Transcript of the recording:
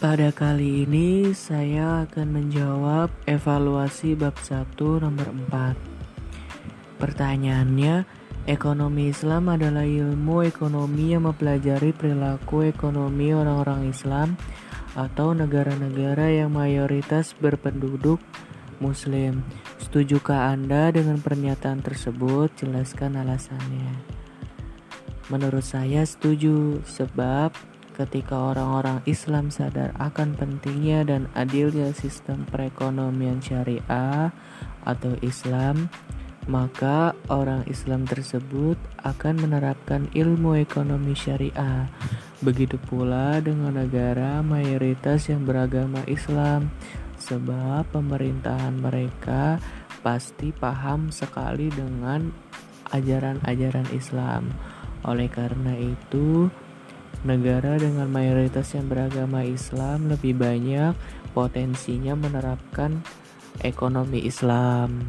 Pada kali ini saya akan menjawab evaluasi bab 1 nomor 4. Pertanyaannya, ekonomi Islam adalah ilmu ekonomi yang mempelajari perilaku ekonomi orang-orang Islam atau negara-negara yang mayoritas berpenduduk muslim. Setujukah Anda dengan pernyataan tersebut? Jelaskan alasannya. Menurut saya setuju sebab ketika orang-orang Islam sadar akan pentingnya dan adilnya sistem perekonomian syariah atau Islam, maka orang Islam tersebut akan menerapkan ilmu ekonomi syariah. Begitu pula dengan negara mayoritas yang beragama Islam, sebab pemerintahan mereka pasti paham sekali dengan ajaran-ajaran Islam. Oleh karena itu, Negara dengan mayoritas yang beragama Islam lebih banyak potensinya menerapkan ekonomi Islam.